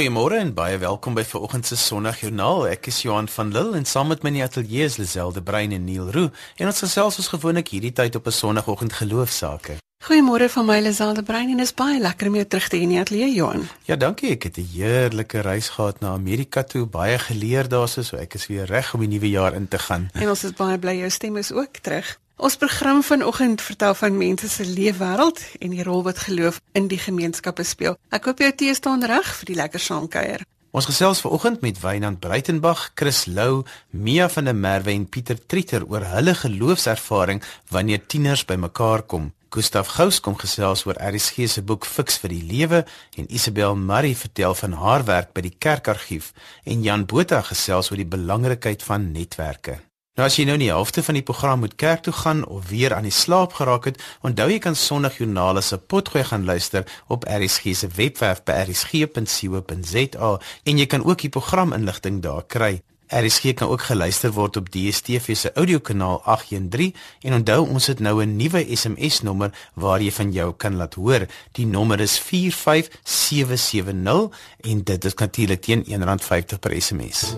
Goeiemôre en baie welkom by vanoggend se Sondagjoernaal. Ek is Johan van Lille en saam met my in die ateljee is Liselde Brein en Neil Roo en ons gesels soos gewoonlik hierdie tyd op 'n Sondagoggend geloofsaake. Goeiemôre van my Liselde Brein en is baie lekker om jou terug te hê in die ateljee Johan. Ja, dankie. Ek het 'n heerlike reis gehad na Amerika toe, baie geleer daarso, so ek is weer reg om die nuwe jaar in te gaan. En ons is baie bly jou stem is ook terug. Ons program vanoggend vertel van mense se leefwêreld en die rol wat geloof in die gemeenskappe speel. Ek hoop jou tee staan reg vir die lekker saamkuier. Ons gesels vanoggend met Wynand Breitenberg, Chris Lou, Mia van der Merwe en Pieter Trieter oor hulle geloofservaring wanneer tieners bymekaar kom. Gustaf Gous kom gesels oor RSG se boek Fix vir die Lewe en Isabel Murray vertel van haar werk by die kerkargief en Jan Botha gesels oor die belangrikheid van netwerke. Nou as jy nou in die helfte van die program moet kerk toe gaan of weer aan die slaap geraak het, onthou jy kan Sondagjoernale se potgooi gaan luister op RSG se webwerf by rsg.co.za en jy kan ook die programinligting daar kry. RSG kan ook geluister word op DStv se audiokanaal 813 en onthou ons het nou 'n nuwe SMS nommer waar jy van jou kan laat hoor. Die nommer is 45770 en dit is natuurlik teen R1.50 per SMS.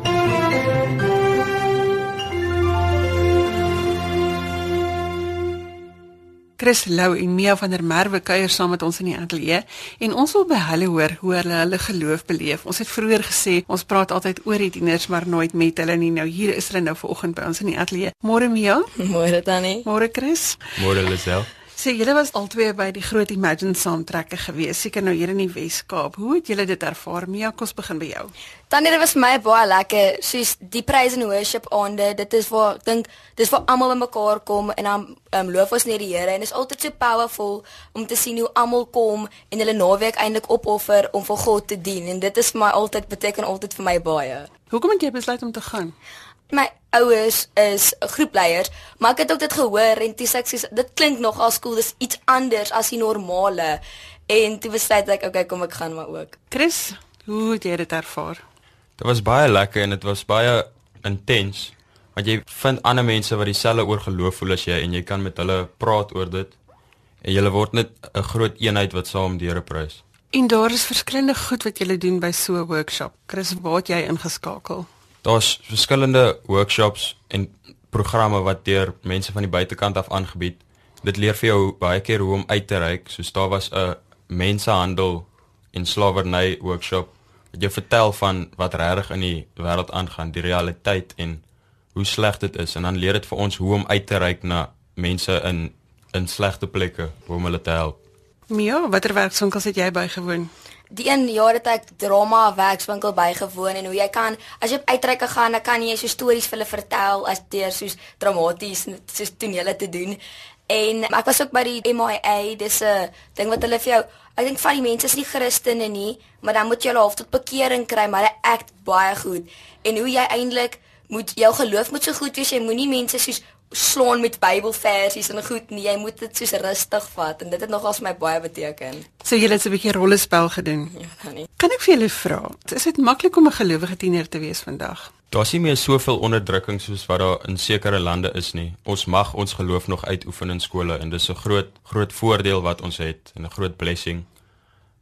Chris Lou en Mia van der Merwe kuier saam met ons in die ateljee en ons wil by hulle hoor hoe hulle hulle geloof beleef. Ons het vroeër gesê ons praat altyd oor die tieners maar nooit met hulle nie. Nou hier is hulle nou vanoggend by ons in die ateljee. Môre Mia? Môre Tannie. Môre Chris? Môre Lisel. Sê julle was albei by die groot Imagine saamtrekke gewees, seker nou hier in die Wes-Kaap. Hoe het julle dit ervaar? Mia, kom ons begin by jou. Tannie, dit was my baie lekker. Soos die praise and worship aande, dit is waar ek dink dis waar almal bymekaar kom en dan um, loof ons net die Here en dit is altyd so powerful om te sien hoe almal kom en hulle naweek eintlik opoffer om vir God te dien en dit is vir my altyd beteken altyd vir my baie. Hoekom het jy besluit om te gaan? my ouers is groepleiers, maar ek het ook dit gehoor en toe sê ek sê dit klink nogal skool, dis iets anders as die normale. En toe besluit ek, okay, kom ek gaan maar ook. Chris, hoe het jy dit ervaar? Dit was baie lekker en dit was baie intens. Want jy vind ander mense wat dieselfde oor geloof voel as jy en jy kan met hulle praat oor dit. En julle word net 'n groot eenheid wat saam die Here prys. En daar is verskillende goed wat jy doen by so 'n workshop. Chris, waar het jy ingeskakel? Daar's verskillende workshops en programme wat deur mense van die buitekant af aangebied. Dit leer vir jou baie keer hoe om uit te reik. Soos daar was 'n mensehandel en slawerny workshop wat jou vertel van wat regtig in die wêreld aangaan, die realiteit en hoe sleg dit is en dan leer dit vir ons hoe om uit te reik na mense in in slegte plekke, om hulle te help. Mia, watter werkswinkels het jy bygewoon? Die een jaar het ek drama werkswinkel bygewoon en hoe jy kan as jy uitreike gaan, dan kan jy so stories vir hulle vertel as deur soos dramaties soos tonele te doen. En ek was ook by die MIA, dis 'n ding wat hulle vir jou Ek dink van die mense is nie Christene nie, maar dan moet jy hulle half tot bekering kry, maar hulle act baie goed. En hoe jy eintlik moet jou geloof moet so goed wees, jy moenie mense soos slaan met Bybelversies en goed nie. Jy moet dit soos rustig vat en dit het nogals my baie beteken. So jy het 'n bietjie rollespel gedoen. Ja, nie. Kan ek vir julle vra? Is dit maklik om 'n gelowige tiener te wees vandag? Daar's nie meer soveel onderdrukking soos wat daar in sekere lande is nie. Ons mag ons geloof nog uitoefen in skole en dis 'n groot groot voordeel wat ons het en 'n groot blessing.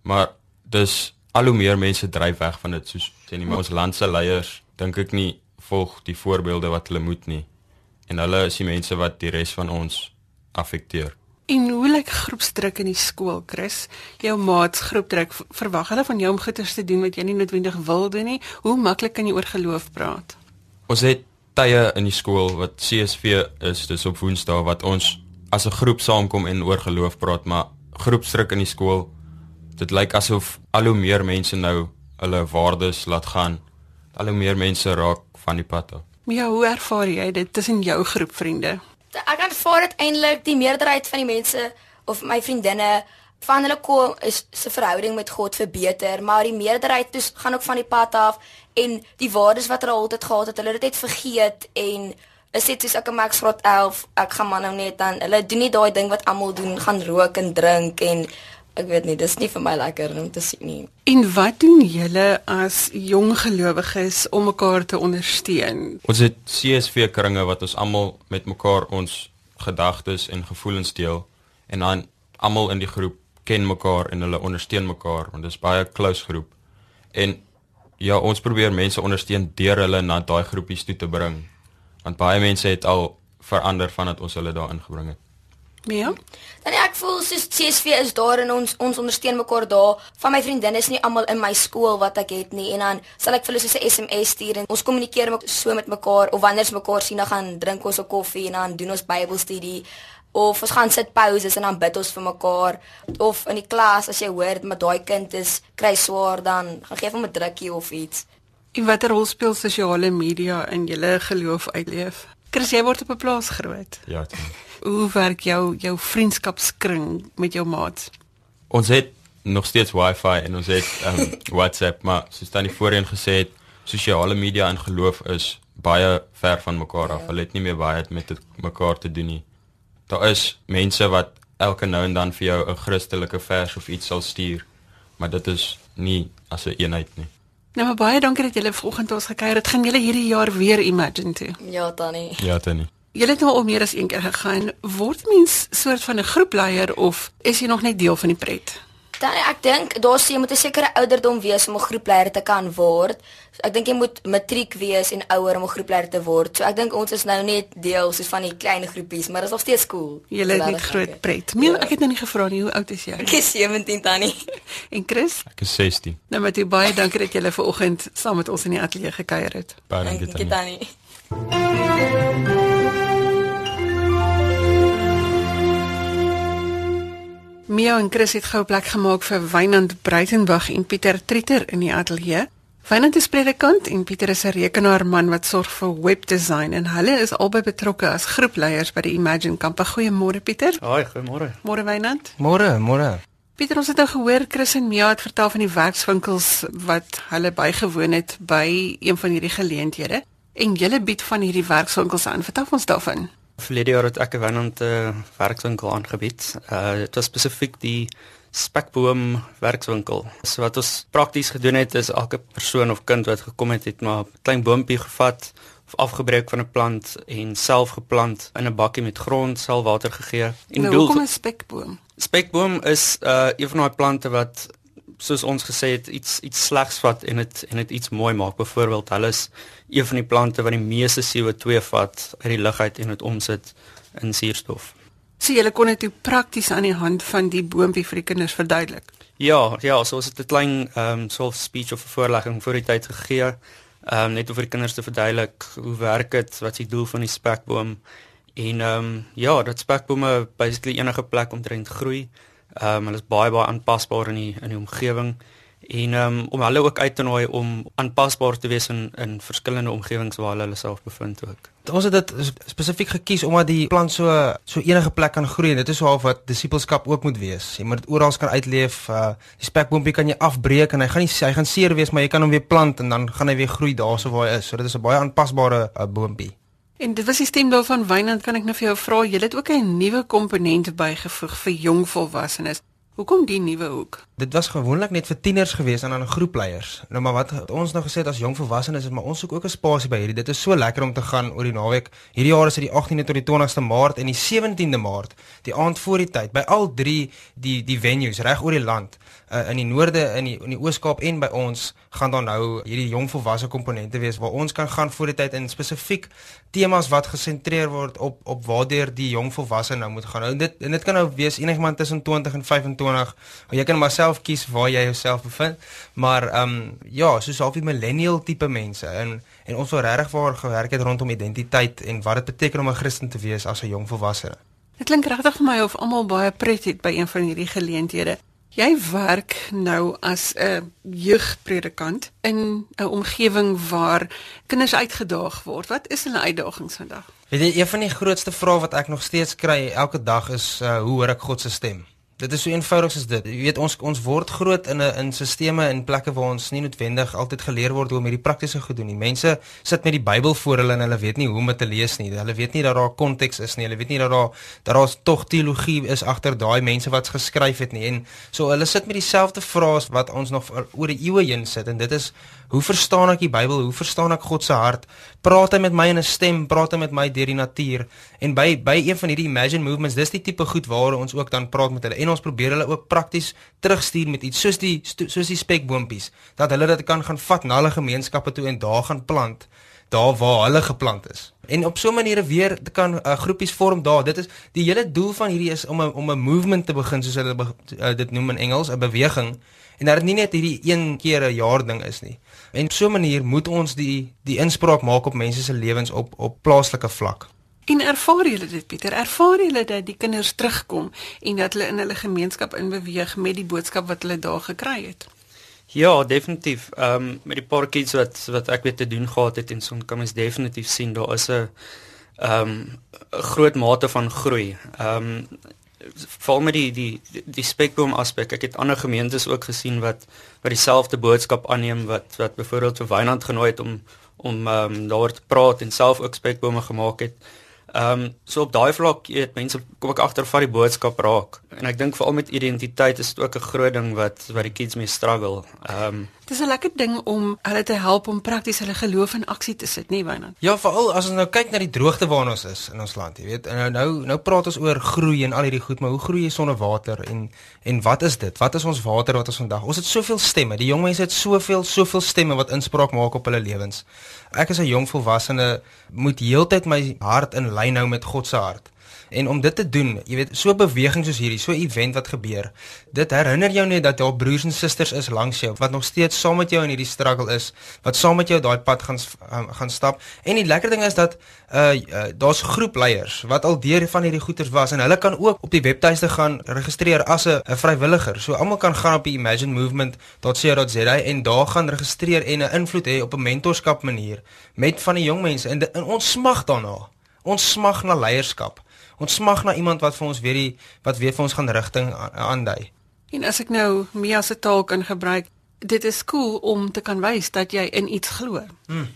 Maar dis al hoe meer mense dryf weg van dit soos sê nie maar ons land se leiers dink ek nie volg die voorbeelde wat hulle moet nie en hulle is die mense wat die res van ons affekteer. En hoe lyk groepsdruk in die skool, Chris? Jou maats groepdruk, verwag hulle van jou om goeders te doen wat jy nie noodwendig wil doen nie. Hoe maklik kan jy oor geloof praat? Ons het tye in die skool wat CSV is, dis op Woensdae wat ons as 'n groep saamkom en oor geloof praat, maar groepsdruk in die skool, dit lyk asof al hoe meer mense nou hulle waardes laat gaan. Al hoe meer mense raak van die pad af. Ja, hoe ervaar jy dit tussen jou groep vriende? Ek ervaar dit eintlik die meerderheid van die mense of my vriendinne van hulle kom is se verhouding met God verbeter, maar die meerderheid dus gaan ook van die pad af en die waardes wat hulle altyd gehad het, hulle het dit vergeet en is dit soos ek in Max Rot 11, ek gaan maar nou net dan hulle doen nie daai ding wat almal doen, gaan rook en drink en ek weet nie, dis nie vir my lekker om te sien nie. En wat doen julle as jong gelowiges om mekaar te ondersteun? Ons het CSV kringe wat ons almal met mekaar ons gedagtes en gevoelens deel en dan almal in die groep ken mekaar en hulle ondersteun mekaar want dit is baie close groep. En Ja, ons probeer mense ondersteun deur hulle na daai groepies toe te bring. Want baie mense het al verander vandat ons hulle daar ingebring het. Mia? Dan ek voel soos CSV is daar en ons ons ondersteun mekaar daar. Van my vriendinne is nie almal in my skool wat ek het nie en dan sal ek vir hulle so 'n SMS stuur en ons kommunikeer met so met mekaar of wanneer ons mekaar sien dan gaan drink ons 'n koffie en dan doen ons Bybelstudie of ons gaan sit pauses en dan bid ons vir mekaar of in die klas as jy hoor maar daai kind is kry swaar dan gaan gee hom 'n drukkie of iets. En watter rol speel sosiale media in julle geloof uitleef? Chris, jy word op 'n plaas groot. Ja. Tim. Hoe werk jou jou vriendskapskring met jou maats? Ons het nog steeds Wi-Fi en ons het um, WhatsApp, maar soos dan die voorheen gesê het, sosiale media en geloof is baie ver van mekaar af. Hulle het nie meer baie met mekaar te doen nie. Daar is mense wat elke nou en dan vir jou 'n Christelike vers of iets sal stuur, maar dit is nie as 'n een eenheid nie. Nou maar baie dankie dat julle vanoggend ons gekuier het. Gaan julle hierdie jaar weer Imagine toe? Ja, Tannie. Ja, Tannie. Julle het nou al meer as een keer gegaan. Word mens soort van 'n groepleier of is jy nog net deel van die pret? Dan ek dink daar sê jy moet 'n sekere ouderdom wees om 'n groepleier te kan word. So ek dink jy moet matriek wees en ouer om 'n groepleier te word. So ek dink ons is nou net deel soos van die klein groepies, maar dit is nog steeds cool. Julle het net groot pret. Meen, ek het nou nie gevra nie, hoe oud is jy? Ek is 17 tannie. En Chris? Ek is 16. Nou met u baie dankie dat julle ver oggend saam met ons in die ateljee gekuier het. Baie dankie Dankie Tannie. Mia en Chris het gou plek gemaak vir Wynand Breitenberg en Pieter Trieter in die ateljee. Wynand is predikant en Pieter is 'n rekenaarman wat sorg vir webdesign en hulle is albei betrokke as groepleiers by die Imagine kamp. Goeiemôre Pieter. Haai, goeiemôre. Môre Wynand. Môre, môre. Pieter, ons het nou gehoor Chris en Mia het vertel van die werkswinkels wat hulle bygewoon het by een van hierdie geleenthede en julle bied van hierdie werkswinkels aan. Vertel ons daarvan. Verlede jaar het ek 'n Wynand uh, werkswinkel aangebied. Uh dit was spesifiek die spekboom werkswinkel. So wat ons prakties gedoen het is elke persoon of kind wat gekom het, het maar 'n klein boontjie gevat of afgebreek van 'n plant en self geplant in 'n bakkie met grond, self water gegee. En Nou, hoekom 'n spekboom? spekboom is uh een van daai plante wat soos ons gesê het iets iets slegs vat en dit en dit iets mooi maak. Byvoorbeeld, hulle is een van die plante wat die meeste CO2 vat uit die lug uit en dit omsit in suurstof. So julle kon dit prakties aan die hand van die boontjie vir die kinders verduidelik. Ja, ja, so ons het 'n klein ehm um, soft speech of 'n voorlegging voor die tyd gegee. Ehm um, net om vir die kinders te verduidelik hoe werk dit, wat is die doel van die spekboom en ehm um, ja, dat spekbome basically enige plek omtrent groei. Ehm um, hulle is baie baie aanpasbaar in die in die omgewing en um, om hulle ook uit te nooi om aanpasbaar te wees in in verskillende omgewings waar hulle self bevind ook. Ons het dit spesifiek gekies omdat die plant so so enige plek kan groei en dit is half wat disippelskap ook moet wees. Jy moet dit oral kan uitleef. Uh die spekboompie kan jy afbreek en hy gaan nie hy gaan seer wees, maar jy kan hom weer plant en dan gaan hy weer groei daarso waar hy is. So dit is 'n baie aanpasbare uh, boompie. En dit was die stem daarvan Wynand, kan ek nou vir jou vra, jy het ook 'n nuwe komponent bygevoeg vir jong volwassenes. Hoekom die nuwe hoek? Dit was gewoonlik net vir tieners gewees en dan groepleiers. Nou maar wat ons nou gesê het as jong volwassenes is maar ons soek ook 'n spasie by hierdie. Dit is so lekker om te gaan oor die naweek. Hierdie jaar is dit die 18de tot die 20ste Maart en die 17de Maart, die aand voor die tyd by al drie die die venues reg oor die land. Uh, in die noorde, in die in die Oos-Kaap en by ons gaan dan nou hierdie jong volwasse komponente wees waar ons kan gaan voor die tyd in spesifiek temas wat gesentreer word op op waardeur die jong volwasse nou moet gaan. Nou dit en dit kan nou wees enigiemand tussen 20 en 25. Jy kan maar self kies waar jy jouself bevind. Maar ehm um, ja, soos half die millennial tipe mense en en ons wil regtig waar gewerk het rondom identiteit en wat dit beteken om 'n Christen te wees as 'n jong volwasse. Dit klink regtig vir my of almal baie pret het by een van hierdie geleenthede. Jy werk nou as 'n jeugpredikant in 'n omgewing waar kinders uitgedaag word. Wat is hulle uitdagings vandag? Weet jy, een van die grootste vrae wat ek nog steeds kry elke dag is uh, hoe hoor ek God se stem? Dit is so eenvoudig soos dit. Jy weet ons ons word groot in 'n in stelsels en plekke waar ons nie noodwendig altyd geleer word hoe om hierdie praktiese goed doen nie. Mense sit met die Bybel voor hulle en hulle weet nie hoe om dit te lees nie. Hulle weet nie dat daar konteks is nie. Hulle weet nie dat daar dat daar tog teologie is agter daai mense wat geskryf het nie. En so hulle sit met dieselfde vrae wat ons nog oor die eeue heen sit en dit is Hoe verstaan ek die Bybel? Hoe verstaan ek God se hart? Praat hy met my in 'n stem? Praat hy met my deur die natuur? En by by een van hierdie imagine movements, dis die tipe goed waar ons ook dan praat met hulle en ons probeer hulle ook prakties terugstuur met iets soos die soos die spekboompies, dat hulle dit kan gaan vat na hulle gemeenskappe toe en daar gaan plant daar waar hulle geplant is. En op so 'n manier weer kan uh, groepies vorm daar. Dit is die hele doel van hierdie is om 'n om 'n movement te begin soos hulle uh, dit noem in Engels, 'n beweging. En dat dit nie net hierdie een keer 'n jaar ding is nie. En op so 'n manier moet ons die die inspraak maak op mense se lewens op op plaaslike vlak. En ervaar julle dit Pieter? Ervaar julle dat die kinders terugkom en dat hulle in hulle gemeenskap inbeweeg met die boodskap wat hulle daar gekry het? Ja, definitief. Ehm um, met die paar kids wat wat ek weet te doen gehad het en so kan mens definitief sien daar is 'n ehm um, groot mate van groei. Ehm um, val met die die die spekboom aspek. Ek het ander gemeentes ook gesien wat wat dieselfde boodskap aanneem wat wat byvoorbeeld vir Wynand genooi het om om um, daar te praat en self ook spekbome gemaak het. Ehm um, so op daai vlak, jy weet, mense kom ek agter van die boodskap raak. En ek dink veral met identiteit is dit ook 'n groot ding wat wat die kids mee struggle. Ehm um, Dis 'n lekker ding om hulle te help om prakties hulle geloof in aksie te sit, nie Wynand? Ja, veral as ons nou kyk na die droogte waarin ons is in ons land, jy weet. En nou nou nou praat ons oor groei en al hierdie goed, maar hoe groei jy sonder water en en wat is dit? Wat is ons water wat ons vandag? Ons het soveel stemme. Die jong mense het soveel soveel stemme wat inspraak maak op hulle lewens. Ek as 'n jong volwassene moet heeltyd my hart in lyn hou met God se hart. En om dit te doen, jy weet, so beweging soos hierdie, so 'n event wat gebeur, dit herinner jou net dat daar broers en susters is langs jou wat nog steeds saam met jou in hierdie struggle is, wat saam met jou daai pad gaan um, gaan stap. En die lekker ding is dat uh, uh daar's groepleiers wat al deur van hierdie goeters was en hulle kan ook op die webtuiste gaan registreer as 'n vrywilliger. So almal kan gaan op die imaginemovement.co.za en daar gaan registreer en 'n invloed hê op 'n mentorskap manier met van die jong mense en, en ons smag daarna. Ons smag na leierskap. Ons smag na iemand wat vir ons weet die wat weet vir ons gaan rigting aandui. En as ek nou Mia se taal kan gebruik, dit is cool om te kan wys dat jy in iets glo. Hmm.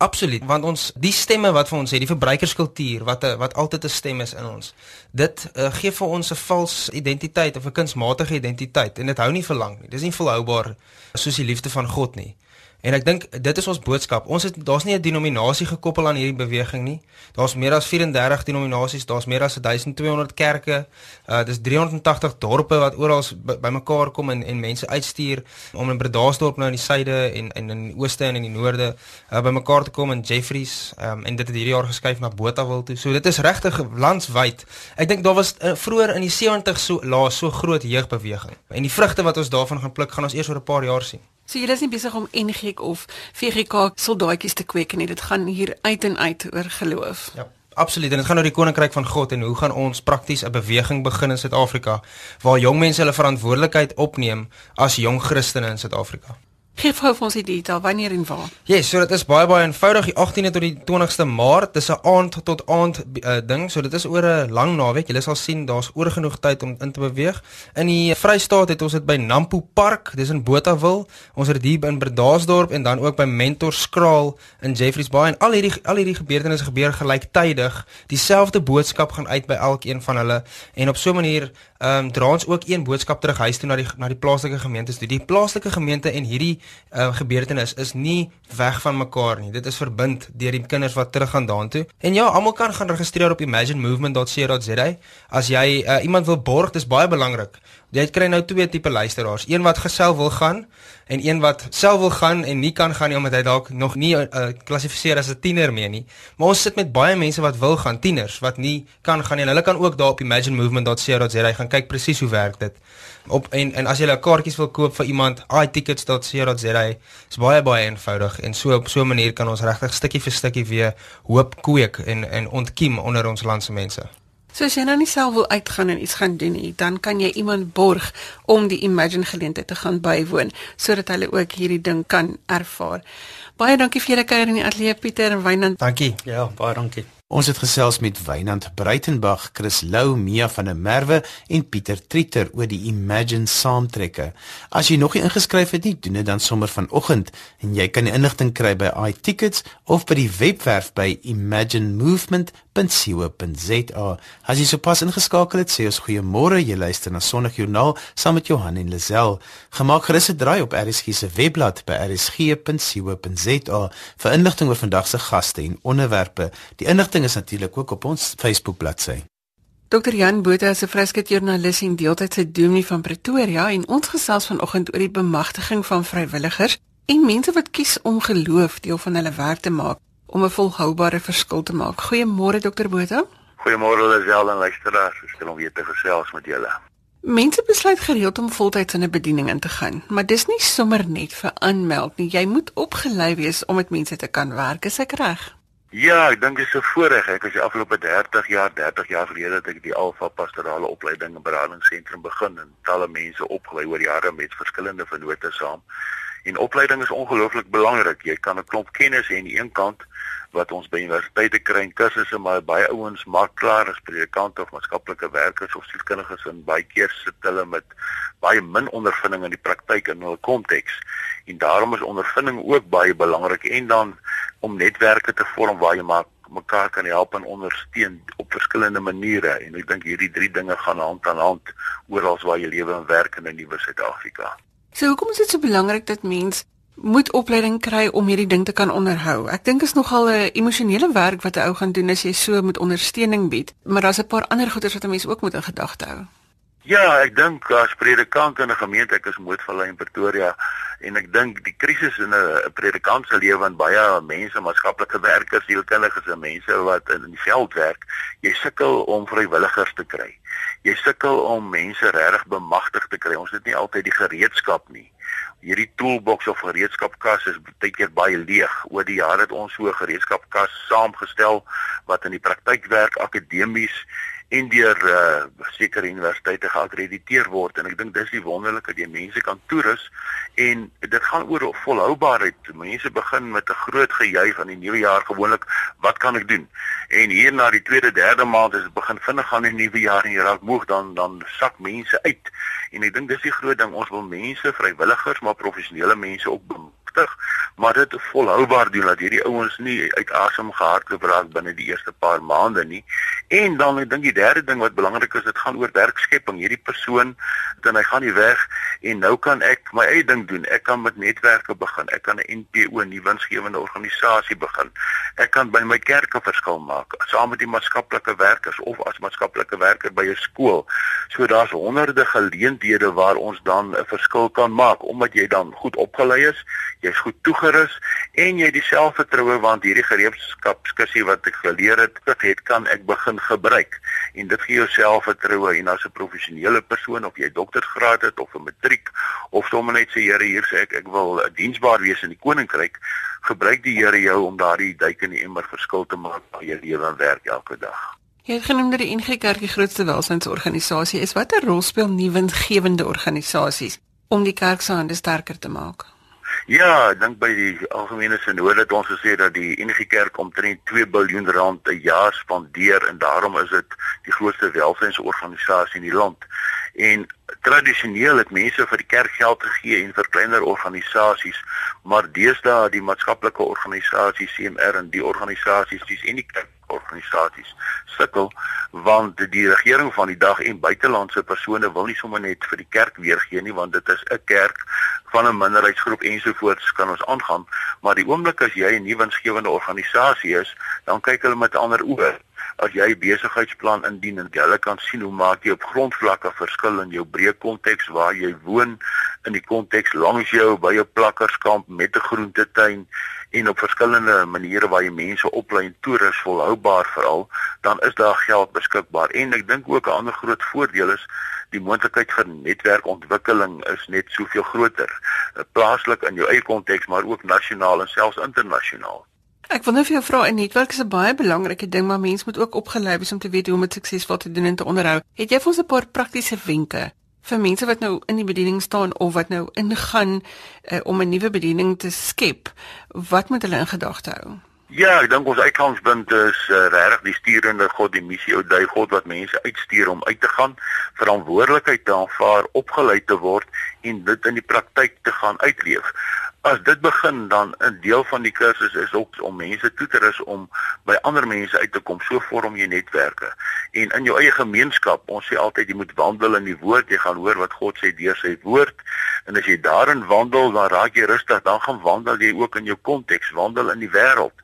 Absoluut, want ons die stemme wat vir ons het, die verbruikerskultuur wat 'n wat altyd 'n stem is in ons. Dit uh, gee vir ons 'n vals identiteit of 'n kunsmatige identiteit en dit hou nie vir lank nie. Dis nie volhoubaar soos die liefde van God nie. En ek dink dit is ons boodskap. Ons het daar's nie 'n denominasie gekoppel aan hierdie beweging nie. Daar's meer as 34 denominasies, daar's meer as 1200 kerke. Uh dis 380 dorpe wat oral bymekaar by kom en en mense uitstuur om in Bredasdorp nou in die suide en en in die ooste en in die noorde uh bymekaar te kom in Jeffreys um, en dit het hierdie jaar geskuif na Botawil toe. So dit is regtig landwyd. Ek dink daar was uh, vroeër in die 70 so laas so groot jeugbeweging. En die vrugte wat ons daarvan gaan pluk gaan ons eers oor 'n paar jaar sien. So julle is nie besig om NG of VGK soldaatjies te kweek nie. Dit gaan hier uit en uit oor geloof. Ja. Absoluut. En dit gaan oor die koninkryk van God en hoe gaan ons prakties 'n beweging begin in Suid-Afrika waar jong mense hulle verantwoordelikheid opneem as jong Christene in Suid-Afrika. Gou vir ons die detail wanneer en waar. Ja, yes, so dit is baie baie eenvoudig die 18de tot die 20ste Maart. Dis 'n aand tot aand uh, ding. So dit is oor 'n lang naweek. Jy sal sien daar's oor genoeg tyd om in te beweeg. In die Vrystaat het ons dit by Nampo Park, dis in Botawil. Ons het dit hier in Bredasdorp en dan ook by Mentor Skraal in Jeffreys Bay en al hierdie al hierdie gebeurtenisse gebeur gelyktydig. Dieselfde boodskap gaan uit by elkeen van hulle en op so 'n manier ehm um, dra ons ook een boodskap terug huis toe na die na die plaaslike gemeentes. Die plaaslike gemeente en hierdie uh, gebeurtenis is nie weg van mekaar nie. Dit is verbind deur die kinders wat teruggaan daartoe. En ja, almal kan gaan registreer op imaginemovement.co.za. As jy uh, iemand wil borg, dis baie belangrik. Jy kry nou twee tipe luisteraars. Een wat geself wil gaan en een wat self wil gaan en nie kan gaan nie omdat hy dalk nog nie geklassifiseer uh, as 'n tiener meer nie. Maar ons sit met baie mense wat wil gaan, tieners wat nie kan gaan nie. En hulle kan ook daar op imaginemovement.co.za gaan kyk presies hoe werk dit. Op en en as jy 'n kaartjies wil koop vir iemand, itickets.co.za is baie baie eenvoudig en so op so 'n manier kan ons regtig stukkie vir stukkie weer hoop kweek en en ontkiem onder ons land se mense. So as jy nou nie self wil uitgaan en iets gaan doen nie, dan kan jy iemand borg om die Imagine geleentheid te gaan bywoon sodat hulle ook hierdie ding kan ervaar. Baie dankie vir julle kuier in die ateljee Pieter en Wynand. Dankie. Ja, baie dankie. Ons het gesels met Wynand Breitenberg, Chris Lou, Mia van der Merwe en Pieter Trieter oor die Imagine saamtrekke. As jy nog nie ingeskryf het nie, doen dit dan sommer vanoggend en jy kan die inligting kry by iTickets of by die webwerf by imaginemovement.co.za. As jy sopas ingeskakel het, sê ons goeiemôre. Jy luister na Sonnig Joernaal saam met Johan en Lisel. Gemaak gerus 'n draai op RSG se webblad by rsg.co.za vir inligting oor vandag se gaste en onderwerpe. Die inligting inligting is natuurlik ook op ons Facebook bladsy. Dr Jan Botha is 'n vryskut joernalis en deeltydse dominee van Pretoria en ons gesels vanoggend oor die bemagtiging van vrywilligers en mense wat kies om geloof deel van hulle werk te maak om 'n volhoubare verskil te maak. Goeiemôre Dr Botha. Goeiemôre Lisel en luisteraars. Ek stel om weer te gesels met julle. Mense besluit gereeld om voltyds in 'n bediening in te gaan, maar dis nie sommer net vir aanmeld nie. Jy moet opgelei wees om met mense te kan werk, is ek reg? Ja, ek dink dit is 'n voorreg. Ek was die afgelope 30 jaar, 30 jaar gelede dat ek die Alfa Pastorale Opleiding en Beradingsentrum begin en talle mense opgelei oor jare met verskillende vennote saam. En opleiding is ongelooflik belangrik. Jy kan 'n klomp kennis hê aan die een kant wat ons by universiteite kry en kursusse, maar baie ouens maak klaar as predikante of maatskaplike werkers of sielkundiges en baie keer sit hulle met baie min ondervinding in die praktyk in hul konteks. En daarom is ondervinding ook baie belangrik en dan om netwerke te vorm waar jy maar mekaar kan help en ondersteun op verskillende maniere en ek dink hierdie drie dinge gaan hand aan hand oral waar jy lewe en werk in 'n nuwe Suid-Afrika. So hoekom is dit so belangrik dat mens moet opleiding kry om hierdie ding te kan onderhou? Ek dink is nogal 'n emosionele werk wat 'n ou gaan doen as jy so met ondersteuning bied, maar daar's 'n paar ander goeders wat 'n mens ook moet in gedagte hou. Ja, ek dink as predikant in 'n gemeente, ek is Moedvallei in Pretoria en ek dink die krisis in 'n predikant se lewe en baie mense, maatskaplike werkers, sielkundiges en mense wat in die veld werk, jy sukkel om vrywilligers te kry. Jy sukkel om mense regtig bemagtig te kry. Ons het nie altyd die gereedskap nie. Hierdie toolbox of gereedskapkas is baie keer baie leeg. Oor die jare het ons so 'n gereedskapkas saamgestel wat in die praktyk werk akademies en deur uh, sekere universiteite geakkrediteer word en ek dink dis die wonderlike dat jy mense kan toerus en dit gaan oor volhoubaarheid. Mense begin met 'n groot gejuig aan die nuwe jaar gewoonlik, wat kan ek doen? En hier na die tweede, derde maand as dit begin vinnig gaan in die nuwe jaar en jy raak moeg dan dan sak mense uit. En ek dink dis die groot ding, ons wil mense, vrywilligers, maar professionele mense ook bemagtig, maar dit volhoubaar doen dat hierdie ouens nie uit asem gehardloop raak binne die eerste paar maande nie. En dan ek dink die derde ding wat belangrik is, dit gaan oor werkskepping. Hierdie persoon dan hy gaan nie weg en nou kan ek my eie ding doen. Ek kan met netwerke begin. Ek kan 'n NPO, 'n nuwe winsgewende organisasie begin. Ek kan by my kerk 'n verskil maak saam met die maatskaplike werkers of as maatskaplike werker by 'n skool. So daar's honderde geleenthede waar ons dan 'n verskil kan maak omdat jy dan goed opgelei is, jy's goed toegerus en jy die selfvertroue want hierdie gereedskapskussie wat ek geleer het, het kan ek begin gebruik en dit gee jou selfvertroue en as 'n professionele persoon of jy doktorsgraad het of 'n matriek of sommer net sê Here hier sê ek ek wil diensbaar wees in die koninkryk gebruik die Here jou om daardie duik in die emmer verskil te maak in jou lewe en werk elke dag. Jy het genoem dat die NG Kerk die grootste welsynsorganisasie is. Watter rol speel nuwensgewende organisasies om die kerk se hande sterker te maak? Ja, ek dink by die algemene sinode het ons gesê dat die NG Kerk omtrent 2 miljard rand per jaar spandeer en daarom is dit die grootste welsynsorganisasie in die land. En tradisioneel het mense vir die kerk geld gegee en vir kleiner organisasies, maar deesdae die maatskaplike organisasies CMR en die organisasies dis en die kerkorganisasies sukkel want die regering van die dag en buitelandse persone wil nie sommer net vir die kerk weergee nie want dit is 'n kerk van 'n minderheidsgroep ensovoorts kan ons aangaan, maar die oomblik as jy 'n nuwe winsgewende organisasie is, dan kyk hulle met ander oë. As jy 'n besigheidsplan indien en hulle kan sien hoe maak jy op grondvlakke verskil in jou breë konteks waar jy woon, in die konteks langs jou by jou plakkerskamp met 'n groentetuin en op verskillende maniere waar jy mense oplei en toerus volhoubaar veral, dan is daar geld beskikbaar. En ek dink ook 'n ander groot voordeel is die moontlikheid vir netwerkontwikkeling is net soveel groter eh, plaaslik in jou eie konteks maar ook nasionaal en selfs internasionaal. Ek wil net vir jou vra 'n netwerk is 'n baie belangrike ding maar mens moet ook opgelei wees om te weet hoe om dit suksesvol te doen en te onderhou. Het jy vir ons 'n paar praktiese wenke vir mense wat nou in die bediening staan of wat nou ingaan uh, om 'n nuwe bediening te skep? Wat moet hulle in gedagte hou? Ja, ek dink ons uitgangspunt is uh, regtig die sturende God, die missie ou dui God wat mense uitstuur om uit te gaan, verantwoordelikheid te aanvaar, opgelei te word en dit in die praktyk te gaan uitleef as dit begin dan 'n deel van die kursus is ook om mense toe te rus om by ander mense uit te kom. So vorm jy netwerke. En in jou eie gemeenskap, ons sê altyd jy moet wandel in die woord, jy gaan hoor wat God sê deur sy woord. En as jy daarin wandel, dan raak jy rustig, dan gaan wandel jy ook in jou konteks, wandel in die wêreld.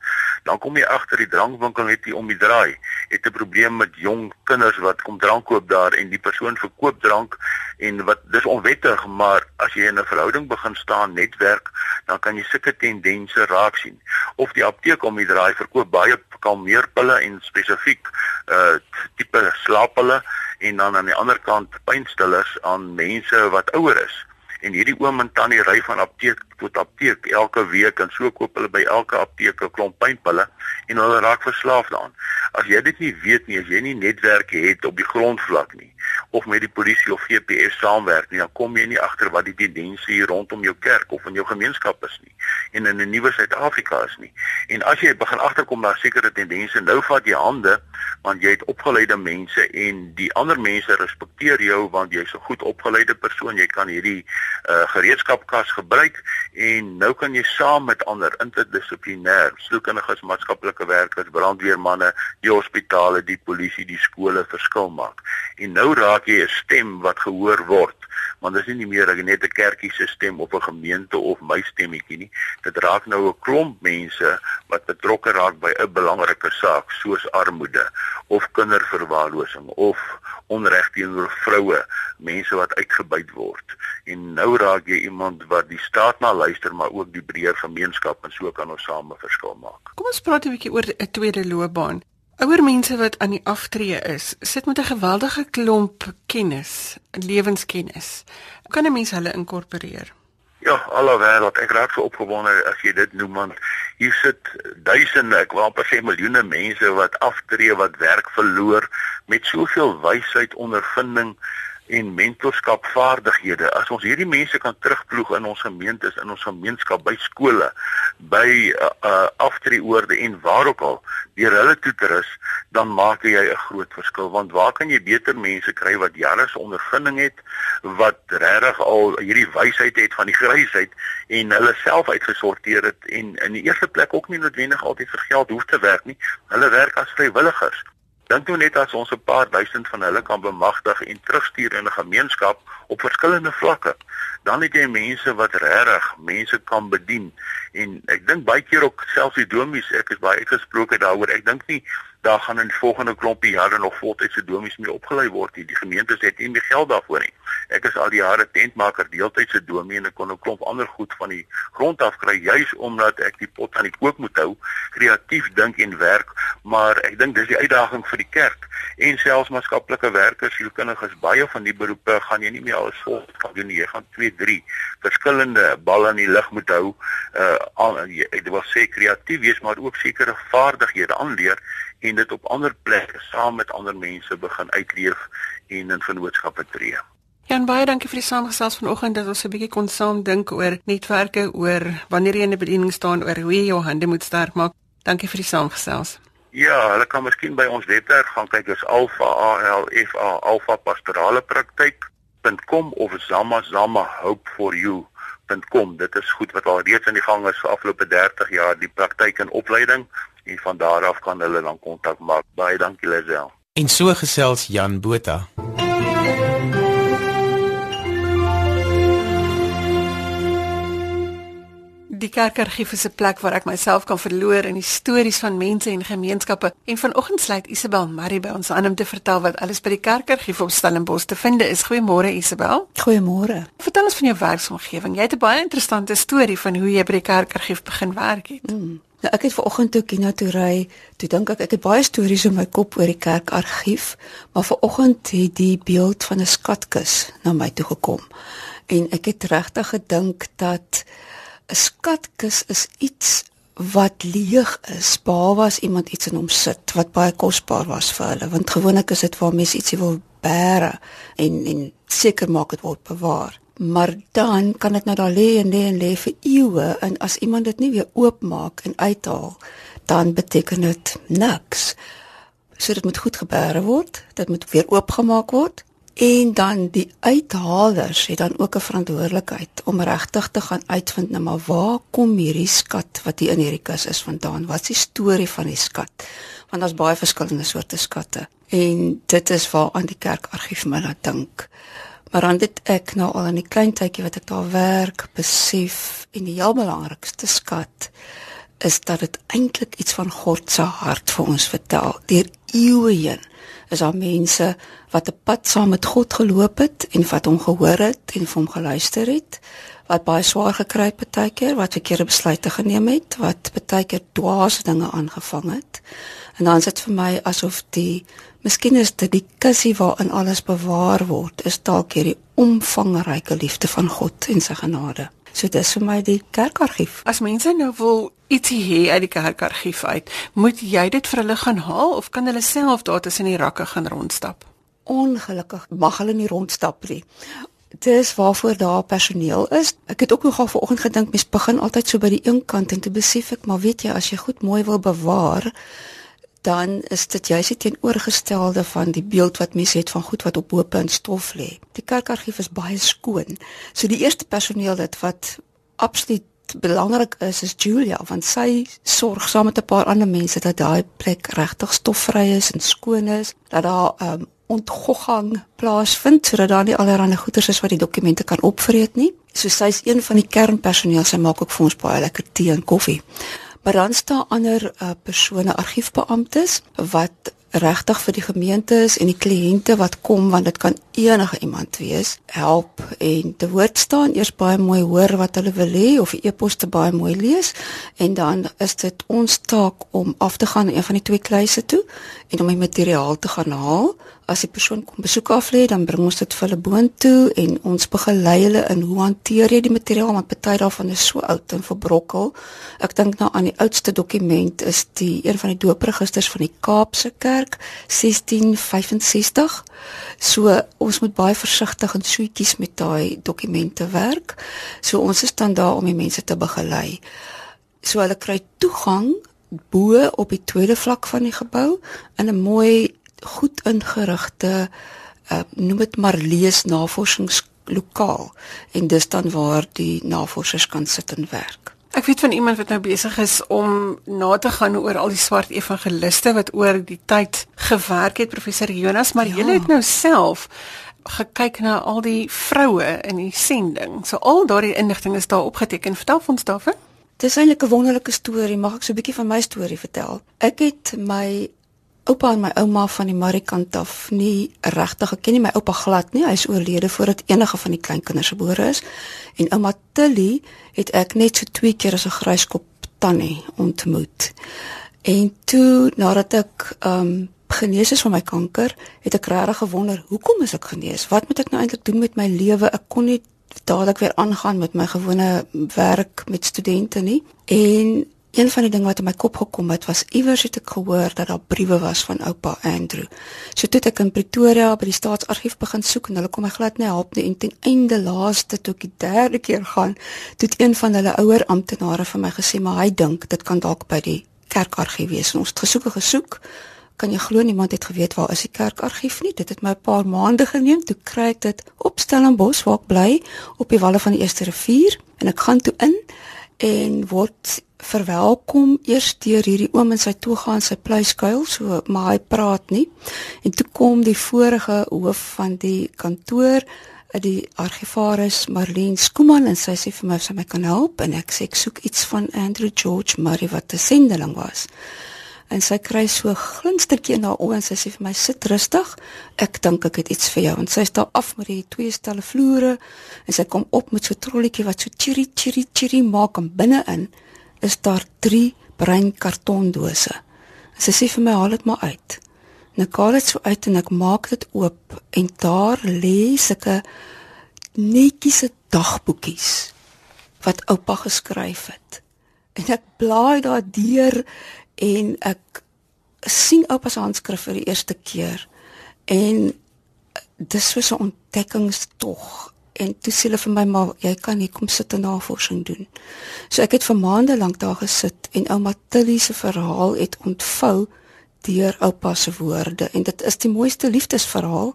Dan kom jy agter die drankwinkel net hier om die draai. Het 'n probleem met jong kinders wat kom drank koop daar en die persoon verkoop drank en wat dis onwettig, maar as jy in 'n verhouding begin staan, netwerk dan kan jy sulke tendense raak sien. Of die apteek om die draai verkoop baie kalmeerpille en spesifiek uh tipe slaappille en dan aan die ander kant pynstillers aan mense wat ouer is. En hierdie oom en tannie ry van apteek tot apteek elke week en so koop hulle by elke apteek 'n klomp pynpille en hulle raak verslaaf daaraan. As jy dit nie weet nie, as jy nie netwerke het op die grondvlak nie, of met die polisie of GPS saamwerk nie, dan kom jy nie agter wat die tendense hier rondom jou kerk of in jou gemeenskap is nie en in 'n nuwe Suid-Afrika is nie. En as jy begin agterkom daar sekere tendense, nou vat jy hande want jy het opgeleide mense en die ander mense respekteer jou want jy's 'n goed opgeleide persoon, jy kan hierdie uh, gereedskapkas gebruik en nou kan jy saam met ander interdissiplinêr, sielkundiges, maatskaplike werkers, brandweermanne, die hospitale, die polisie, die skole verskil maak. En nou raak jy 'n stem wat gehoor word want dit is nie meer net 'n kerkie se stem of 'n gemeente of my stemmetjie nie. Dit raak nou 'n klomp mense wat betrokke raak by 'n belangrike saak soos armoede of kinderverwaarlosing of onreg teenoor vroue, mense wat uitgebuit word. En nou raak jy iemand wat die staat na luister, maar ook die breër gemeenskap en so kan ons same verskil maak. Kom ons praat 'n bietjie oor 'n tweede loopbaan. Ouer mense wat aan die aftree is, sit met 'n geweldige klomp kennis, lewenskennis. Hoe kan 'n mens hulle inkorporeer? Ja, alle wêreld. Ek raak so opgewonde as jy dit noem man. Hier sit duisende, ek wil amper sê miljoene mense wat aftree, wat werk verloor met soveel wysheid, ondervinding en mentorskapvaardighede. As ons hierdie mense kan terugploeg in ons gemeentes, in ons gemeenskap, by skole, by uh, uh aftreeoorde en waar ook al, deur hulle toe te rus, dan maak jy 'n groot verskil want waar kan jy beter mense kry wat jare se ondervinding het, wat regtig al hierdie wysheid het van die grysheid en hulle self uitgesorteer het en in die eerste plek ook nie noodwendig altyd vir geld hoef te werk nie. Hulle werk as vrywilligers. Dink nou net as ons 'n paar duisend van hulle kan bemagtig en terugstuur in 'n gemeenskap op verskillende vlakke, dan het jy mense wat regtig mense kan bedien. En ek dink baie keer ook selfs die domies, ek is baie uitgesproke daaroor. Ek dink nie daar gaan in volgende klompie jare nog voltydse domies mee opgelei word nie. Die gemeentes het nie meer geld daarvoor nie. Ek is al die jare tentmaker, deeltydse domie en ek kon 'n klomp ander goed van die grond af kry juis omdat ek die pot aan die kook moet hou, kreatief dink en werk, maar ek dink dis die uitdaging vir die kerk en selfs maatskaplike werkers, sielkundiges, baie van die beroepe gaan jy nie meer alles vol kan doen nie. Jy gaan 2, 3 verskillende balle in die lug moet hou. Uh al, ek wil sê kreatief wees, maar ook sekere vaardighede aanleer en dit op ander plekke saam met ander mense begin uitleef en in vennootskappe tree. Jan baie dankie vir die saamgesels vanoggend dat ons 'n bietjie kon saam dink oor netwerke, oor wanneer jy in 'n bediening staan, oor hoe jy jou hande moet sterk maak. Dankie vir die saamgesels. Ja, hulle kan miskien by ons webwerf gaan kyk, dis alfa a l f a alfa pastorale praktyk.com of zama zama hope for you .com dit is goed wat al reeds in die gang is vir afgelope 30 jaar die praktyk en opleiding en van daar af kan hulle dan kontak maak. Baie dankie Lisel. En so gesels Jan Botha. Die kerkargief is 'n plek waar ek myself kan verloor in die stories van mense en gemeenskappe. En vanoggend sluit Isabel Marie by ons aan om te vertel wat alles by die kerkargief op Stellenbosch te vind is. Goeiemôre Isabel. Goeiemôre. Vertel ons van jou werksomgewing. Jy het 'n baie interessante storie van hoe jy by die kerkargief begin werk het. Mm. Nou ek het ver oggend toe kina toe ry, toe dink ek ek het baie stories in my kop oor die kerkargief, maar ver oggend het die beeld van 'n skatkis na my toe gekom. En ek het regtig gedink dat 'n skatkis is iets wat leeg is, behalwe as iemand iets in hom sit wat baie kosbaar was vir hulle, want gewoonlik is dit waar mense ietsie wil bære en en seker maak dit word bewaar maar dan kan dit nou daar lê en lê en lê vir eeue en as iemand dit nie weer oopmaak en uithaal dan beteken dit niks. So dit moet goed gebeere word, dit moet weer oopgemaak word en dan die uithalers het dan ook 'n verantwoordelikheid om regtig te gaan uitvind nou maar waar kom hierdie skat wat hier in hierdie kus is vandaan? Wat is die storie van die skat? Want daar's baie verskillende soorte skatte en dit is waar aan die kerkargief my laat dink. Maar dan dit ek nou al in die klein tydjie wat ek daar werk, besef en die heel belangrikste skat is dat dit eintlik iets van God se hart vir ons vertel. Deur eeue heen is daar mense wat 'n pad saam met God geloop het en wat hom gehoor het en vir hom geluister het, wat baie swaar gekry het baie keer, wat verkeerde besluite geneem het, wat baie keer dwaas dinge aangevang het. En dan is dit vir my asof die miskien is dit die kussie waarin alles bewaar word, is dalk hierdie omvangryke liefde van God en sy genade. So dis vir my die kerkargief. As mense nou wil ietsie hê uit die kerkargief uit, moet jy dit vir hulle gaan haal of kan hulle self daar tussen die rakke gaan rondstap? Ongelukkig mag hulle nie rondstap nie. Dis waarvoor daar personeel is. Ek het ook nogal vanoggend gedink mens begin altyd so by die een kant en te besef ek maar weet jy as jy goed mooi wil bewaar dan is dit juist die teenoorgestelde van die beeld wat mense het van goed wat op hoop en stof lê. Die kerkargief is baie skoon. So die eerste personeel dit wat absoluut belangrik is is Julia want sy sorg saam met 'n paar ander mense dat daai plek regtig stofvry is en skoon is, dat daar um, ontgoggang plaasvind sodat daar nie allerlei goeders is wat die dokumente kan opvreet nie. So sy's een van die kernpersoneel. Sy maak ook vir ons baie lekker tee en koffie. Maar dan staan ander uh, persone, argiefbeamptes wat regtig vir die gemeentes en die kliënte wat kom want dit kan enige iemand wees help en te woord staan eers baie mooi hoor wat hulle wil hê of die e-poste baie mooi lees en dan is dit ons taak om af te gaan na een van die twee kluise toe en om die materiaal te gaan haal as die persoon kom besoek af lê, dan bring ons dit vir hulle boontoe en ons begelei hulle in hoe hanteer jy die materiaal want party daarvan is so oud en verbrokkel. Ek dink nou aan die oudste dokument is die een van die doopregisters van die Kaapse Kerk 1665. So ons moet baie versigtig en soetjies met daai dokumente werk. So ons is dan daar om die mense te begelei. So hulle kry toegang bo op die tweede vlak van die gebou in 'n mooi goed ingerigte uh, noem dit maar lees navorsingslokaal en dis dan waar die navorsers kan sit en werk. Ek weet van iemand wat nou besig is om na te gaan oor al die swart evangeliste wat oor die tyd gewerk het professor Jonas maar ja. jy het nou self gekyk na al die vroue in die sending. So al daardie inligting is daar opgeteken. Vertel ons daarvan. Dis eintlik 'n wonderlike storie. Mag ek so 'n bietjie van my storie vertel? Ek het my oupa en my ouma van die Marikant af nie regtig geken nie. My oupa glad nie. Hy is oorlede voordat enige van die kleinkinders gebore is. En ouma Tilly het ek net so twee keer as 'n gryskop tannie ontmoet. En toe nadat ek um genees is van my kanker, het ek regtig gewonder, hoekom is ek genees? Wat moet ek nou eintlik doen met my lewe? Ek kon nie dadelik weer aangaan met my gewone werk met studente nie. En een van die dinge wat in my kop gekom het was iewers het ek gehoor dat daar briewe was van oupa Andrew. So toe ek in Pretoria by die staatsargief begin soek en hulle kom my glad nie help nie en ten einde laaste toe ek die derde keer gaan, het een van hulle ouer amptenare vir my gesê maar hy dink dit kan dalk by die kerkargief wees. En ons het gesoek en gesoek. Kan jy glo niemand het geweet waar is die kerkargief nie? Dit het my 'n paar maande geneem toe kry ek dit op Stellenbosch waar ek bly op die walle van die Eerste Rivier en ek gaan toe in en word verwelkom eers deur hierdie oom in sy toga en sy pluiskuil so maar hy praat nie. En toe kom die vorige hoof van die kantoor die argivaris Marlene Skuman en sy sê vir my sy my kan help? En ek sê ek soek iets van Andrew George Murray wat 'n sendeling was. En sy kry so glinstertjie in haar oë en sy sê vir my sit rustig. Ek dink ek het iets vir jou. En sy staan af met die twee stelle vloere en sy kom op met so 'n trolletjie wat so chiri chiri chiri maak en binne-in is daar 3 bruin kartondose. Sy sê vir my haal dit maar uit. En ek haal dit so uit en ek maak dit oop en daar lê sulke netjiese dagboekies wat oupa geskryf het. En ek blaai daar deur en ek sien oupa se handskrif vir die eerste keer en dis so 'n ontdekkingstog en toe sê hulle vir my maar jy kan hier kom sit en navorsing doen. So ek het vir maande lank daar gesit en ouma Tilly se verhaal het ontvou deur oupa se woorde en dit is die mooiste liefdesverhaal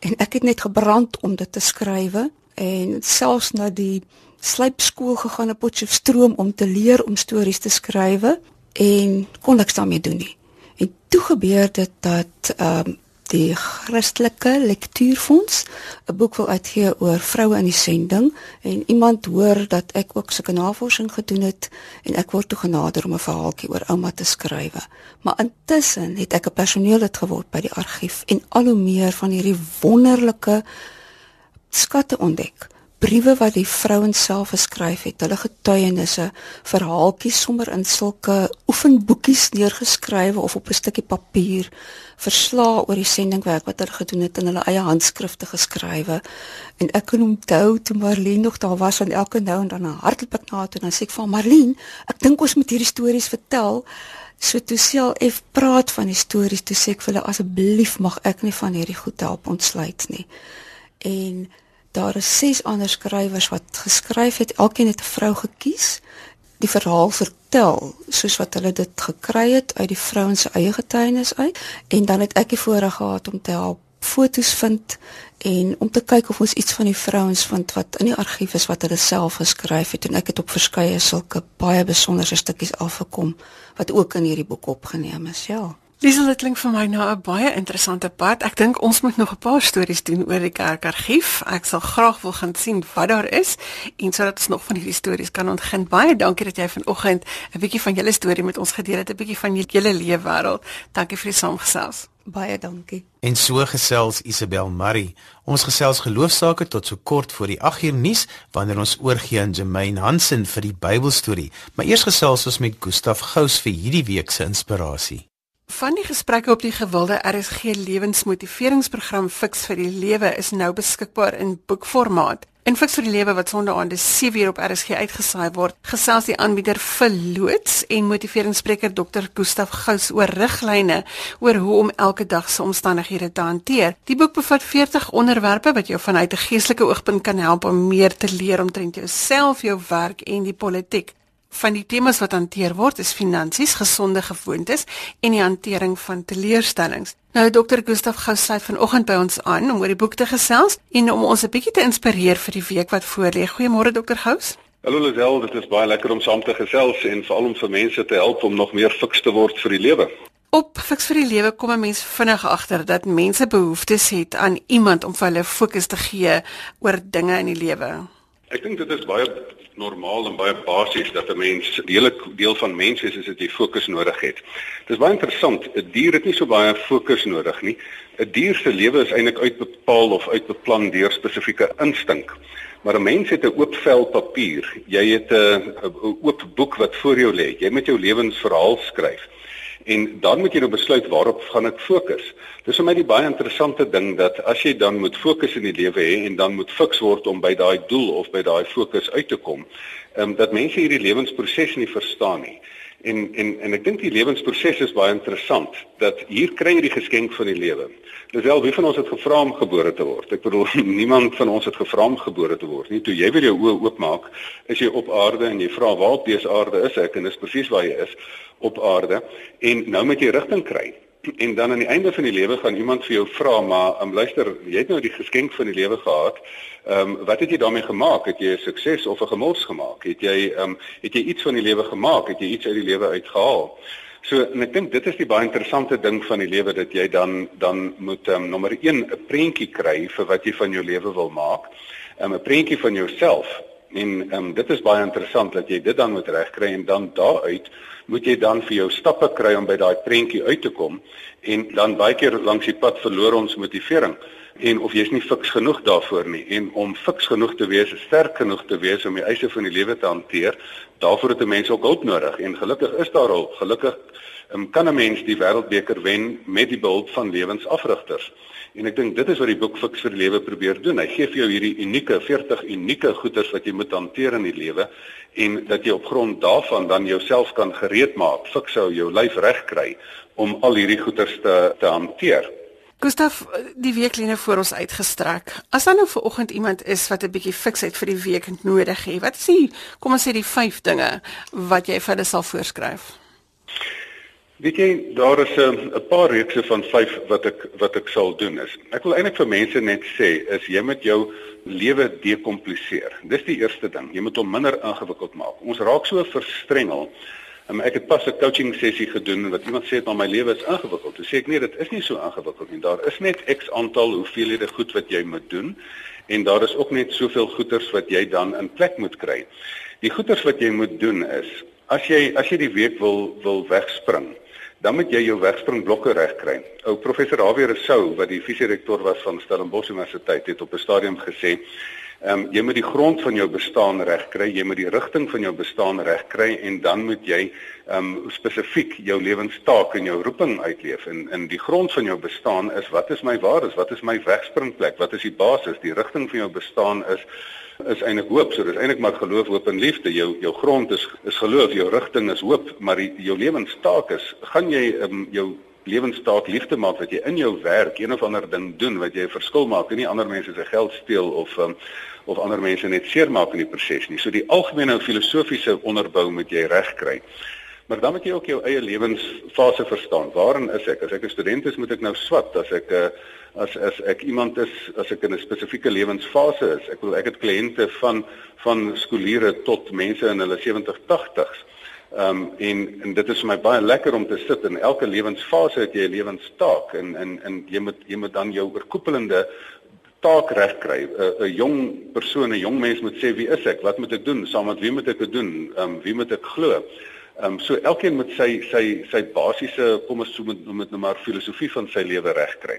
en ek het net gebrand om dit te skrywe en selfs na die slypskool gegaan op Potchefstroom om te leer om stories te skrywe en kon niks daarmee doen nie. En toe gebeur dit dat ehm um, die Christelike Lektuurfonds. 'n boek wil uitgee oor vroue in die sending en iemand hoor dat ek ook sulke navorsing gedoen het en ek word toegenader om 'n verhaaltjie oor ouma te skrywe. Maar intussen het ek 'n personeellid geword by die argief en al hoe meer van hierdie wonderlike skatte ontdek. Briewe wat die vrouens self geskryf het, hulle getuienisse, verhaaltjies sommer in sulke oefenboekies neergeskrywe of op 'n stukkie papier, verslae oor die sendingwerk wat hulle gedoen het in hulle eie handskrifte geskrywe. En ek kan onthou toe Marlene nog daar was en elke nou en dan 'n hartklop na toe en dan sê ek vir Marlene, ek dink ons moet hierdie stories vertel. So toe sel F praat van die stories, toe sê ek vir hulle asseblief mag ek nie van hierdie goed help ontsluit nie. En daar is ses ander skrywers wat geskryf het. Elkeen het 'n vrou gekies, die verhaal vertel soos wat hulle dit gekry het uit die vrouens se eie getuienis uit. En dan het ek die voorreg gehad om te help fotos vind en om te kyk of ons iets van die vrouens vind wat in die argief is wat hulle self geskryf het. En ek het op verskeie sulke baie besonderse stukkies afgekom wat ook in hierdie boek opgeneem is ja Liesel, dit klink vir my nou 'n baie interessante pad. Ek dink ons moet nog 'n paar stories doen oor die kerkargief. Ek sal graag wil gaan sien wat daar is en sodat ons nog van hierdie stories kan ontgin. Baie dankie dat jy vanoggend 'n bietjie van julle storie met ons gedeel het, 'n bietjie van julle lewe wêreld. Dankie vir die saamgesels. Baie dankie. En so gesels Isabel Murray. Ons gesels geloofsaake tot so kort voor die 8uur nuus wanneer ons oorgie aan Jermaine Hansen vir die Bybelstorie. Maar eers gesels ons met Gustaf Gous vir hierdie week se inspirasie. Van die gesprekke op die gewilde RSG lewensmotiveringsprogram Fix vir die Lewe is nou beskikbaar in boekformaat. In Fix vir die Lewe wat sonderdaande 7uur op RSG uitgesaai word, gesels die aanbieder verloots en motiveringsspreker Dr. Gustaf Gous oor riglyne oor hoe om elke dag se omstandighede te hanteer. Die boek bevat 40 onderwerpe wat jou vanuit 'n geestelike oogpunt kan help om meer te leer omtrent jouself, jou werk en die politiek van die temas wat hanteer word is finansies, gesonde gewoontes en die hantering van teleurstellings. Nou Dr. Gustaf Gous sluit vanoggend by ons aan om oor die boek te gesels en om ons 'n bietjie te inspireer vir die week wat voorlê. Goeiemôre Dr. Gous. Hallo Lisel, dit is baie lekker om saam te gesels en veral om vir mense te help om nog meer fiks te word vir die lewe. Op fiks vir die lewe kom 'n mens vinnig agter dat mense behoeftes het aan iemand om vir hulle fokus te gee oor dinge in die lewe. Ek dink dit is baie normaal en baie basies dat 'n mens deel deel van mens is is dat jy fokus nodig het. Dit is baie interessant. 'n Dier het nie so baie fokus nodig nie. 'n Dier se lewe is eintlik uitbepaal of uitbeplan deur spesifieke instink. Maar 'n mens het 'n oop vel papier. Jy het 'n oop boek wat voor jou lê. Jy moet jou lewensverhaal skryf. En dan moet jy nou besluit waarop gaan ek fokus. Dis vir my die baie interessante ding dat as jy dan moet fokus in die lewe hê en dan moet fiks word om by daai doel of by daai fokus uit te kom, ehm um, dat mense hierdie lewensproses nie verstaan nie. En en en ek dink die lewensproses is baie interessant dat hier kry jy die geskenk van die lewe. Dis wel wie van ons het gevra om gebore te word. Ek bedoel niemand van ons het gevra om gebore te word nie. Toe jy weer jou oë oopmaak, is jy op aarde en jy vra waar op dese aarde is ek en dis presies waar jy is op aarde en nou moet jy rigting kry. En dan aan die einde van die lewe gaan iemand vir jou vra, maar um, luister, jy het nou die geskenk van die lewe gehad. Ehm um, wat het jy daarmee gemaak? Het jy 'n sukses of 'n gemors gemaak? Het jy ehm um, het jy iets van die lewe gemaak? Het jy iets uit die lewe uitgehaal? So en ek dink dit is die baie interessante ding van die lewe dat jy dan dan moet ehm um, nommer 1 'n prentjie kry vir wat jy van jou lewe wil maak. Ehm, 'n um, prentjie van jouself en ehm um, dit is baie interessant dat jy dit dan moet regkry en dan daaruit moet jy dan vir jou stappe kry om by daai prentjie uit te kom en dan baie keer langs die pad verloor ons motivering en of jy's nie fiks genoeg daarvoor nie en om fiks genoeg te wees, sterk genoeg te wees om die eise van die lewe te hanteer, daarvoor het 'n mens ook hulp nodig en gelukkig is daar hulp. Gelukkig um, kan 'n mens die wêreldbeker wen met die behulp van lewensafrigters. En ek dink dit is wat die boek Fiks vir Lewe probeer doen. Hy gee vir jou hierdie unieke 40 unieke goeders wat jy moet hanteer in die lewe en dat jy op grond daarvan dan jouself kan gereed maak, fiks jou lyf reg kry om al hierdie goeders te te hanteer. Gustaf, die week lê nou voor ons uitgestrek. As dan nou vir oggend iemand is wat 'n bietjie fiksheid vir die week nodig het, wat die kom ons sê die 5 dinge wat jy vir hulle sal voorskryf? Weet jy, daar is 'n um, paar reekse van 5 wat ek wat ek sal doen is. Ek wil eintlik vir mense net sê is jy moet jou lewe dekompliseer. Dis die eerste ding. Jy moet hom minder ingewikkeld maak. Ons raak so verstrengel. Um, ek het pas 'n coaching sessie gedoen wat iemand sê het maar my lewe is ingewikkeld. Toe sê ek nee, dit is nie so ingewikkeld nie. Daar is net X aantal hoeveelhede goed wat jy moet doen en daar is ook net soveel goeders wat jy dan in plek moet kry. Die goeders wat jy moet doen is as jy as jy die week wil wil wegspring dan moet jy jou wegspringblokke regkry. Ou professor Javier Rousseau wat die visierektor was van Stellenbosch Universiteit het op 'n stadium gesê, ehm um, jy moet die grond van jou bestaan regkry, jy moet die rigting van jou bestaan regkry en dan moet jy ehm um, spesifiek jou lewenstaak en jou roeping uitleef. En in die grond van jou bestaan is wat is my waardes? Wat is my wegspringplek? Wat is die basis? Die rigting van jou bestaan is is eintlik hoop. So dis eintlik maar geloof, hoop en liefde. Jou jou grond is is geloof, jou rigting is hoop, maar die, jou lewenstaak is gaan jy um, jou lewenstaak liefde maak wat jy in jou werk een of ander ding doen wat jy 'n verskil maak en nie ander mense se geld steel of um, of ander mense net seermaak in die proses nie. So die algemene filosofiese onderbou moet jy regkry. Maar dan moet jy ook jou eie lewensfase verstaan. Waarin is ek? As ek 'n student is, moet ek nou swat. As ek 'n eh, as as ek iemand is as ek in 'n spesifieke lewensfase is. Ek wil ek het kliënte van van skooliere tot mense in hulle 70 80s. Ehm um, en en dit is vir my baie lekker om te sit in elke lewensfase het jy 'n lewenstaak en en en jy moet jy moet dan jou oorkoepelende taak reg kry. 'n jong persoon, 'n jong mens moet sê wie is ek? Wat moet ek doen? Saam met wie moet ek dit doen? Ehm um, wie moet ek glo? Ehm um, so elkeen moet sy sy sy basiese kom ons so met met nou maar filosofie van sy lewe reg kry.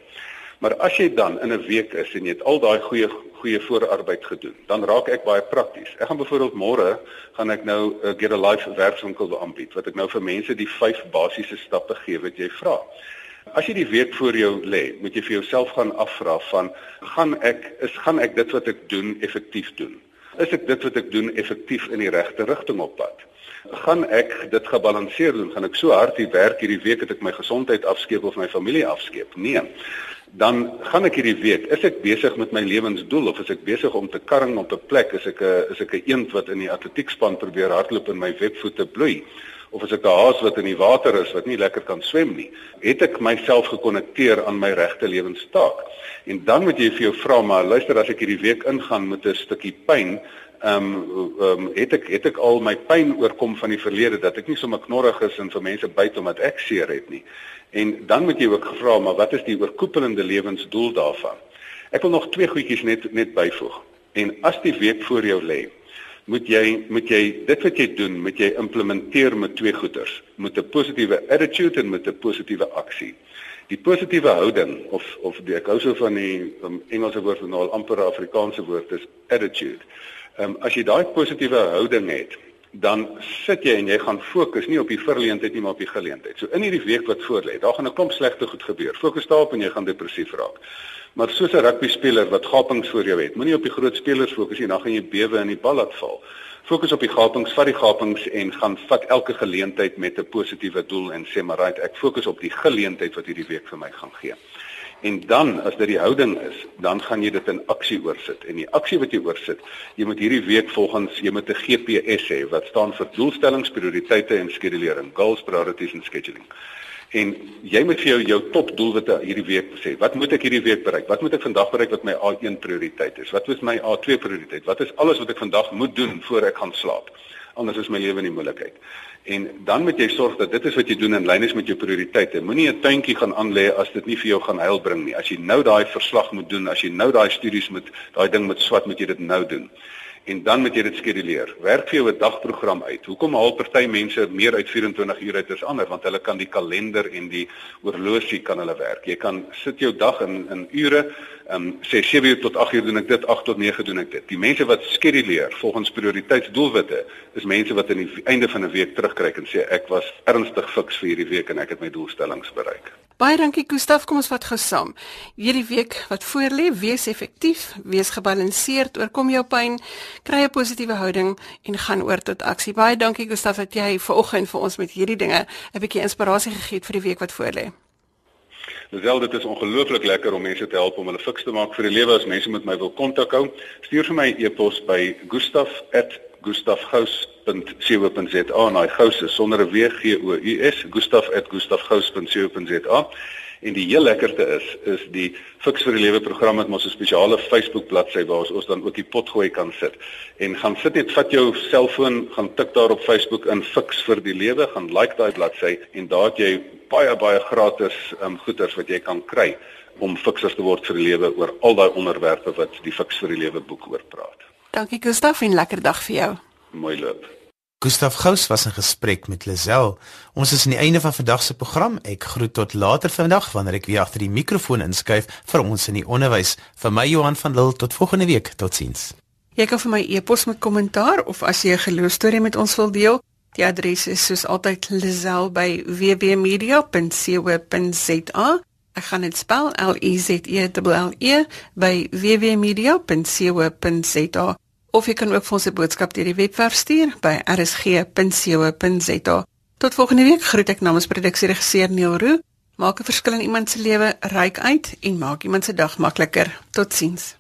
Maar as jy dan in 'n week is en jy het al daai goeie goeie voorarbeid gedoen, dan raak ek baie prakties. Ek gaan byvoorbeeld môre gaan ek nou 'n uh, Get a Life werkswinkel aanbied wat ek nou vir mense die vyf basiese stappe gee wat jy vra. As jy die week voor jou lê, moet jy vir jouself gaan afvra van gaan ek is gaan ek dit wat ek doen effektief doen? Is ek dit wat ek doen effektief in die regte rigting op pad? Gaan ek dit gebalanseer doen? Gaan ek so hard hier werk hierdie week dat ek my gesondheid afskeep of my familie afskeep? Nee dan gaan ek hierdie week is ek besig met my lewensdoel of is ek besig om te karring op 'n plek? Is ek 'n is ek 'n eend wat in die atletiekspan probeer hardloop en my webvoete bloei? Of is ek 'n haas wat in die water is wat nie lekker kan swem nie? Het ek myself gekonnekteer aan my regte lewenstaak? En dan moet jy vir jou vra maar luister as ek hierdie week ingaan met 'n stukkie pyn ehm um, ehm um, het ek het ek al my pyn oorkom van die verlede dat ek nie sommer knorrig is en vir mense byt omdat ek seer het nie. En dan moet jy ook gevra maar wat is die oorkoepelende lewensdoel daarvan? Ek wil nog twee goedjies net net byvoeg. En as die week voor jou lê, moet jy moet jy dit wat jy doen, moet jy implementeer met twee goeders, met 'n positiewe attitude en met 'n positiewe aksie. Die positiewe houding of of die ek hou so van die um, Engelse woord en nou al amper Afrikaanse woord is attitude. Ehm um, as jy daai positiewe houding het, dan sit jy en jy gaan fokus nie op die verleentheid nie maar op die geleentheid. So in hierdie week wat voorlê, daar gaan 'n klomp slegte goed gebeur. Fokus daarop en jy gaan depressief raak. Maar soos 'n rugby speler wat gapings voor jou het, moenie op die groot spelers fokus nie, dan gaan jy bewe in die bal laat val. Fokus op die gapings, vat die gapings en gaan vat elke geleentheid met 'n positiewe doel en sê maar right, ek fokus op die geleentheid wat hierdie week vir my gaan gee. En dan as dit die houding is, dan gaan jy dit in aksie oorsit. En die aksie wat jy oorsit, jy moet hierdie week volgens jy moet 'n GPS hê wat staan vir doelstellings, prioriteite en skedulering, goals, priorities and scheduling. En jy moet vir jou jou topdoelwitte hierdie week sê. Wat moet ek hierdie week bereik? Wat moet ek vandag bereik wat my A1 prioriteit is? Wat is my A2 prioriteit? Wat is alles wat ek vandag moet doen voor ek gaan slaap? Anders is my lewe in die moeilikheid. En dan moet jy sorg dat dit is wat jy doen in lyn is met jou prioriteite. Moenie 'n tuintjie gaan aanlê as dit nie vir jou gaan heil bring nie. As jy nou daai verslag moet doen, as jy nou daai studies moet daai ding met swat moet jy dit nou doen. En dan moet jy dit skeduleer. Werk vir jou 'n dagprogram uit. Hoekom haal party mense meer uit 24 ure uit as ander? Want hulle kan die kalender en die oorlosie kan hulle werk. Jy kan sit jou dag in in ure Ehm um, sê 7 uur tot 8 uur doen ek dit, 8 tot 9 doen ek dit. Die mense wat skeduleer volgens prioriteitsdoelwitte is mense wat aan die einde van 'n week terugkyk en sê ek was ernstig fiks vir hierdie week en ek het my doelstellings bereik. Baie dankie Gustaf, kom ons vat gou saam. Hierdie week wat voorlê, wees effektief, wees gebalanseerd, oorkom jou pyn, kry 'n positiewe houding en gaan oor tot aksie. Baie dankie Gustaf dat jy ver oggend vir ons met hierdie dinge 'n bietjie inspirasie gegee het vir die week wat voorlê. Lisel, dit is ongelooflik lekker om mense te help om hulle fiks te maak vir die lewe as mense met my wil kontak hou. Stuur vir my e-pos by gustaf@gustafgous.co.za. Nou, gous is sonder 'n w g o u s, gustaf@gustafgous.co.za. En die heel lekkerste is is die Fix vir die Lewe program het ons 'n spesiale Facebook bladsy waar ons dan ook die potgooi kan sit. En gaan sit net vat jou selfoon, gaan tik daar op Facebook in Fix vir die Lewe, gaan like daai bladsy en daar het jy baie baie gratis um, goeders wat jy kan kry om fiksers te word vir die lewe oor al daai onderwerpe wat die Fix vir die Lewe boek oor praat. Dankie Gustaf en lekker dag vir jou. Mooi loop. Gustaf Gous was in gesprek met Lisel. Ons is aan die einde van vandag se program. Ek groet tot later vandag wanneer ek weer agter die mikrofoon inskuif vir ons in die onderwys. Vir my Johan van Lille tot volgende week. Totsiens. Jy kan vir my e-pos met kommentaar of as jy 'n geloostorie met ons wil deel. Die adres is soos altyd lisel@wwmedia.co.za. Ek gaan dit spel L I Z E L L E by wwmedia.co.za of jy kan ook vir ons 'n boodskap deur die webwerf stuur by rsg.co.za. Tot volgende week groet ek namens produksieregisseur Neil Roo. Maak 'n verskil in iemand se lewe, ryk uit en maak iemand se dag makliker. Totsiens.